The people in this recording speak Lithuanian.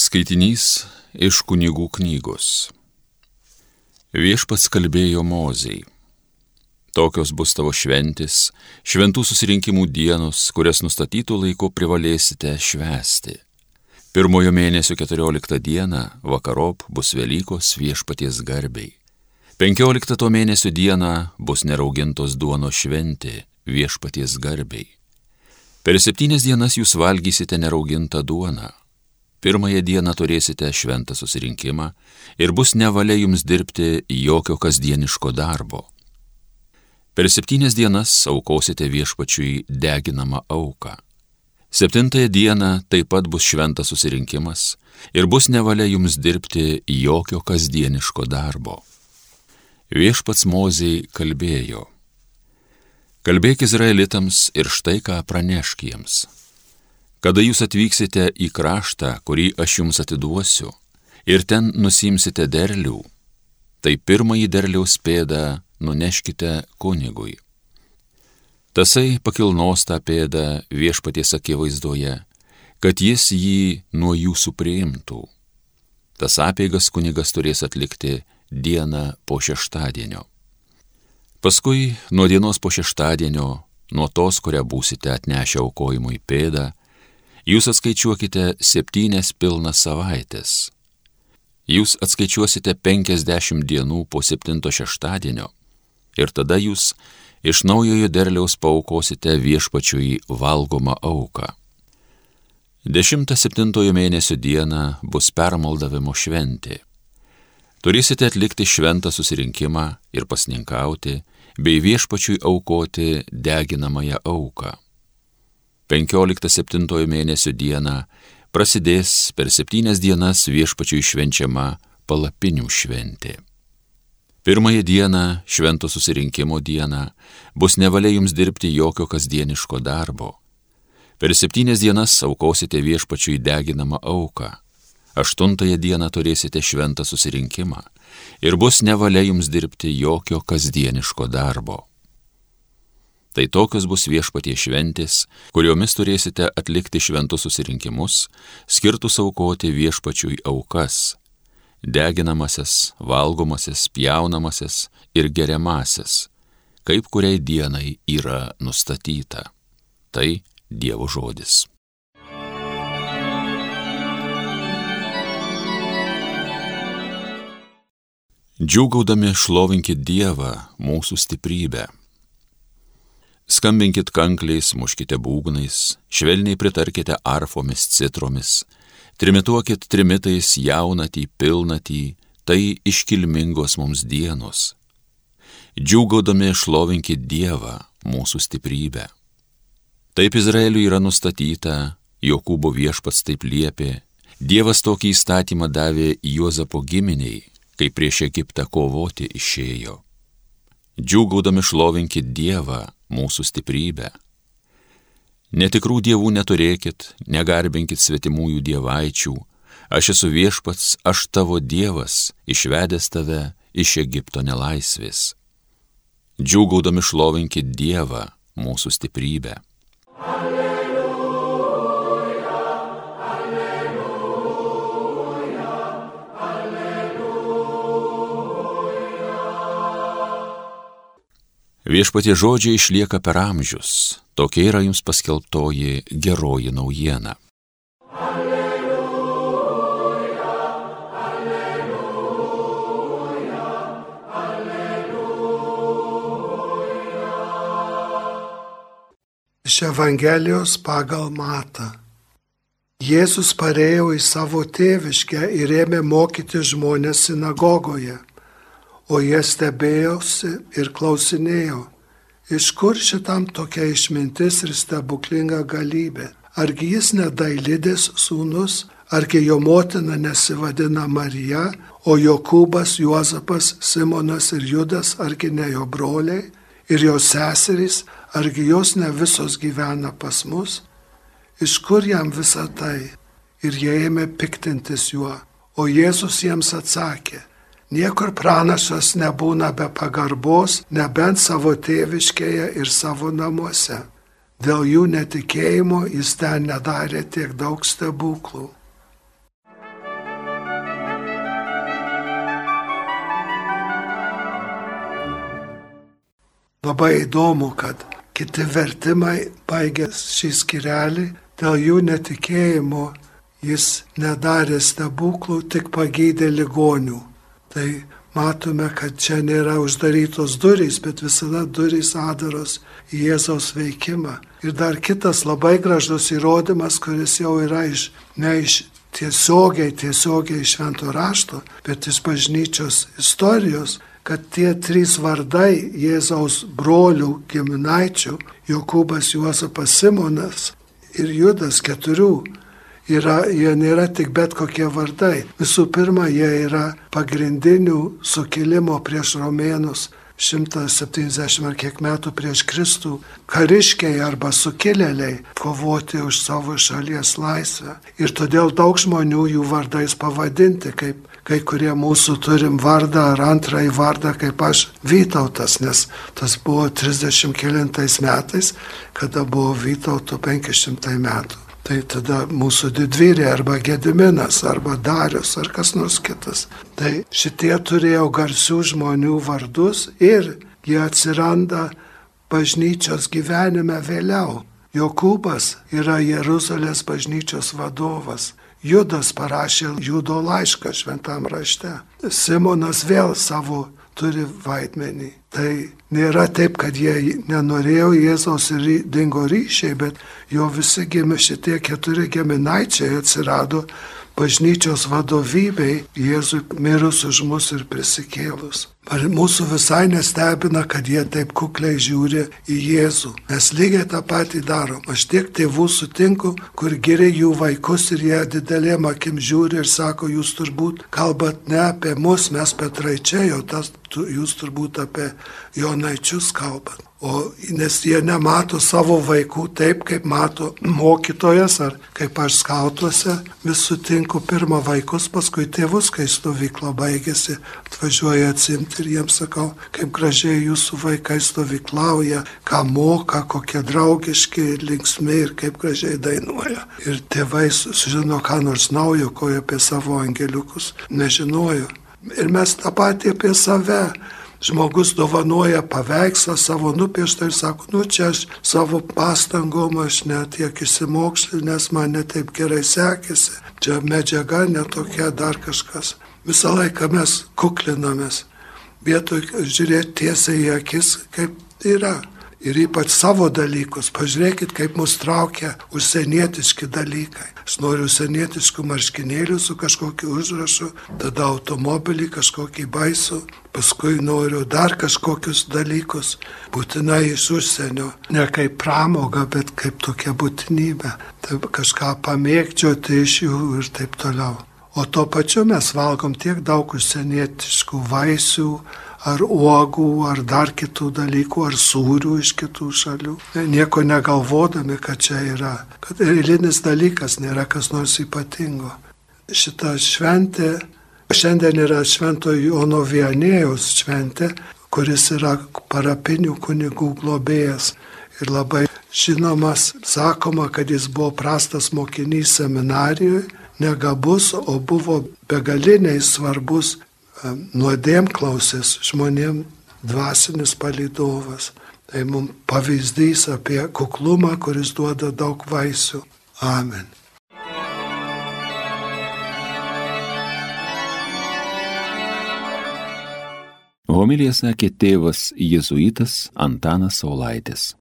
Skaitinys iš kunigų knygos. Viešpats kalbėjo Mozei. Tokios bus tavo šventis, šventų susirinkimų dienos, kurias nustatytų laiku privalėsite švęsti. Pirmojo mėnesio 14 dieną vakarop bus Velykos viešpaties garbiai. 15 to mėnesio dieną bus neraugintos duono šventė viešpaties garbiai. Per septynias dienas jūs valgysite neraugintą duoną Pirmąją dieną turėsite šventą susirinkimą ir bus nevalia jums dirbti jokio kasdieniško darbo. Per septynias dienas aukosite viešpačiui deginamą auką. Septintąją dieną taip pat bus šventas susirinkimas ir bus nevalia jums dirbti jokio kasdieniško darbo. Viešpats Mozei kalbėjo. Kalbėk Izraelitams ir štai ką pranešk jiems kada jūs atvyksite į kraštą, kurį aš jums atiduosiu, ir ten nusimsite derlių, tai pirmąjį derliaus pėdą nuneškite kunigui. Tasai pakilnos tą pėdą viešpaties akivaizdoje, kad jis jį nuo jūsų priimtų. Tas apėgas kunigas turės atlikti dieną po šeštadienio. Paskui nuo dienos po šeštadienio, nuo tos, kurią būsite atnešę aukojimui pėdą, Jūs atskaičiuokite septynias pilnas savaitės. Jūs atskaičiuosite penkiasdešimt dienų po septinto šeštadienio ir tada jūs iš naujojo derliaus paukosite viešpačiui valgomą auką. Dešimtą septintojo mėnesio dieną bus permaldavimo šventė. Turėsite atlikti šventą susirinkimą ir pasninkauti, bei viešpačiui aukoti deginamąją auką. 15-7 mėnesio dieną prasidės per septynias dienas viešpačiui švenčiama palapinių šventė. Pirmąją dieną, švento susirinkimo dieną, bus nevalia jums dirbti jokio kasdieniško darbo. Per septynias dienas aukosite viešpačiui deginamą auką. Aštuntąją dieną turėsite šventą susirinkimą ir bus nevalia jums dirbti jokio kasdieniško darbo. Tai tokios bus viešpatie šventės, kuriomis turėsite atlikti šventus susirinkimus, skirtus aukoti viešpačiui aukas - deginamasis, valgomasis, pjaunamasis ir geriamasis, kaip kuriai dienai yra nustatyta. Tai Dievo žodis. Džiūgaudami šlovinkit Dievą, mūsų stiprybę Skambinkit kankliais, muškite būgnais, švelniai pritarkite arfomis, citromis, trimituokit trimitais jaunatį, pilnatį, tai iškilmingos mums dienos. Džiūgaudami šlovinkit Dievą, mūsų stiprybę. Taip Izraeliui yra nustatyta, Jokūbo viešpats taip liepė, Dievas tokį įstatymą davė Juozapo giminiai, kai prieš Egiptą kovoti išėjo. Džiūgaudami šlovinkit Dievą, mūsų stiprybę. Netikrų dievų neturėkit, negarbinkit svetimųjų dievaičių, aš esu viešpats, aš tavo dievas, išvedęs tave iš Egipto nelaisvės. Džiūgaudami šlovinkit Dievą, mūsų stiprybę. Viešpatie žodžiai išlieka per amžius, tokia yra jums paskelbtoji geroji naujiena. Alleluja, alleluja, alleluja. Iš Evangelijos pagal matą. Jėzus parėjo į savo tėviškę ir ėmė mokyti žmonės sinagogoje o jie stebėjosi ir klausinėjo, iš kur šitam tokia išmintis ir stebuklinga galybė. Argi jis nedailidės sūnus, argi jo motina nesivadina Marija, o Jokūbas, Juozapas, Simonas ir Judas, argi ne jo broliai, ir jo seserys, argi jos ne visos gyvena pas mus? Iš kur jam visa tai? Ir jie ėmė piktintis juo, o Jėzus jiems atsakė, Niekur pranašas nebūna be pagarbos, nebent savo tėviškėje ir savo namuose. Dėl jų netikėjimo jis ten nedarė tiek daug stebuklų. Labai įdomu, kad kiti vertimai baigęs šį skirelį, dėl jų netikėjimo jis nedarė stebuklų, tik pagydė ligonių. Tai matome, kad čia nėra uždarytos durys, bet visada durys adaros į Jėzaus veikimą. Ir dar kitas labai gražus įrodymas, kuris jau yra iš, ne iš tiesiogiai, tiesiogiai iš švento rašto, bet iš bažnyčios istorijos, kad tie trys vardai Jėzaus brolių giminaičių - Jokūbas, Juozapas Simonas ir Judas keturių yra, jie nėra tik bet kokie vardai. Visų pirma, jie yra pagrindinių sukilimo prieš romėnus 170 ar kiek metų prieš Kristų kariškiai arba sukilėliai kovoti už savo šalies laisvę. Ir todėl daug žmonių jų vardais pavadinti, kaip kai kurie mūsų turim vardą ar antrąjį vardą, kaip aš Vytautas, nes tas buvo 30 kilintais metais, kada buvo Vytauto 500 metų. Tai tada mūsų didvyrė arba Gediminas arba Darius ar kas nors kitas. Tai šitie turėjo garsių žmonių vardus ir jie atsiranda bažnyčios gyvenime vėliau. Jokūbas yra Jeruzalės bažnyčios vadovas. Judas parašė Judo laišką šventam rašte. Simonas vėl savo turi vaidmenį. Tai nėra taip, kad jie nenorėjo Jėzaus ir dingo ryšiai, bet jo visi gimė šitie keturi giminaičiai atsirado bažnyčios vadovybei Jėzui mirus už mus ir prisikėlus. Ar mūsų visai nestebina, kad jie taip kukliai žiūri į Jėzų. Mes lygiai tą patį darom. Aš tiek tėvų sutinku, kur geriai jų vaikus ir jie didelėm akim žiūri ir sako, jūs turbūt kalbat ne apie mus, mes Petraičiai, jau tas, tu, jūs turbūt apie Jonaičius kalbat. O nes jie nemato savo vaikų taip, kaip mato mokytojas ar kaip aš skautuose, vis sutinku pirmą vaikus, paskui tėvus, kai stovykla baigėsi, atvažiuoja atsimti ir jiems sakau, kaip gražiai jūsų vaikai stovyklauja, ką moka, kokie draugiški linksmi ir kaip gražiai dainuoja. Ir tėvai sužino, ką nors naujo, ko apie savo angeliukus nežinojo. Ir mes tą patį apie save žmogus dovanoja paveikslą savo nupieštą ir sako, nu čia aš savo pastangom aš netiek įsimokslinęs, man netaip gerai sekėsi, čia medžiaga netokia, dar kažkas. Visą laiką mes kuklinamės, vietoj žiūrėti tiesiai į akis, kaip yra ir ypač savo dalykus. Pažiūrėkit, kaip mus traukia užsienietiški dalykai. Aš noriu užsienietiškų marškinėlių su kažkokiu užrašu, tada automobilį kažkokį baisų, paskui noriu dar kažkokius dalykus, būtinai iš užsienio. Ne kaip pramoga, bet kaip tokia būtinybė. Tai kažką pamėgdžioti iš jų ir taip toliau. O tuo pačiu mes valgom tiek daug užsienietiškų vaisių, ar uogų, ar dar kitų dalykų, ar sūrių iš kitų šalių. Nieko negalvodami, kad čia yra, kad eilinis dalykas nėra kas nors ypatingo. Šita šventė, šiandien yra Švento Jono Vianėjos šventė, kuris yra parapinių kunigų globėjas. Ir labai žinomas, sakoma, kad jis buvo prastas mokinys seminarijoje, negabus, o buvo begaliniai svarbus nuodėmklausės žmonėm dvasinis palydovas. Tai mums pavyzdys apie kuklumą, kuris duoda daug vaisių. Amen. Homilija sakė tėvas jėzuitas Antanas Saulaitis.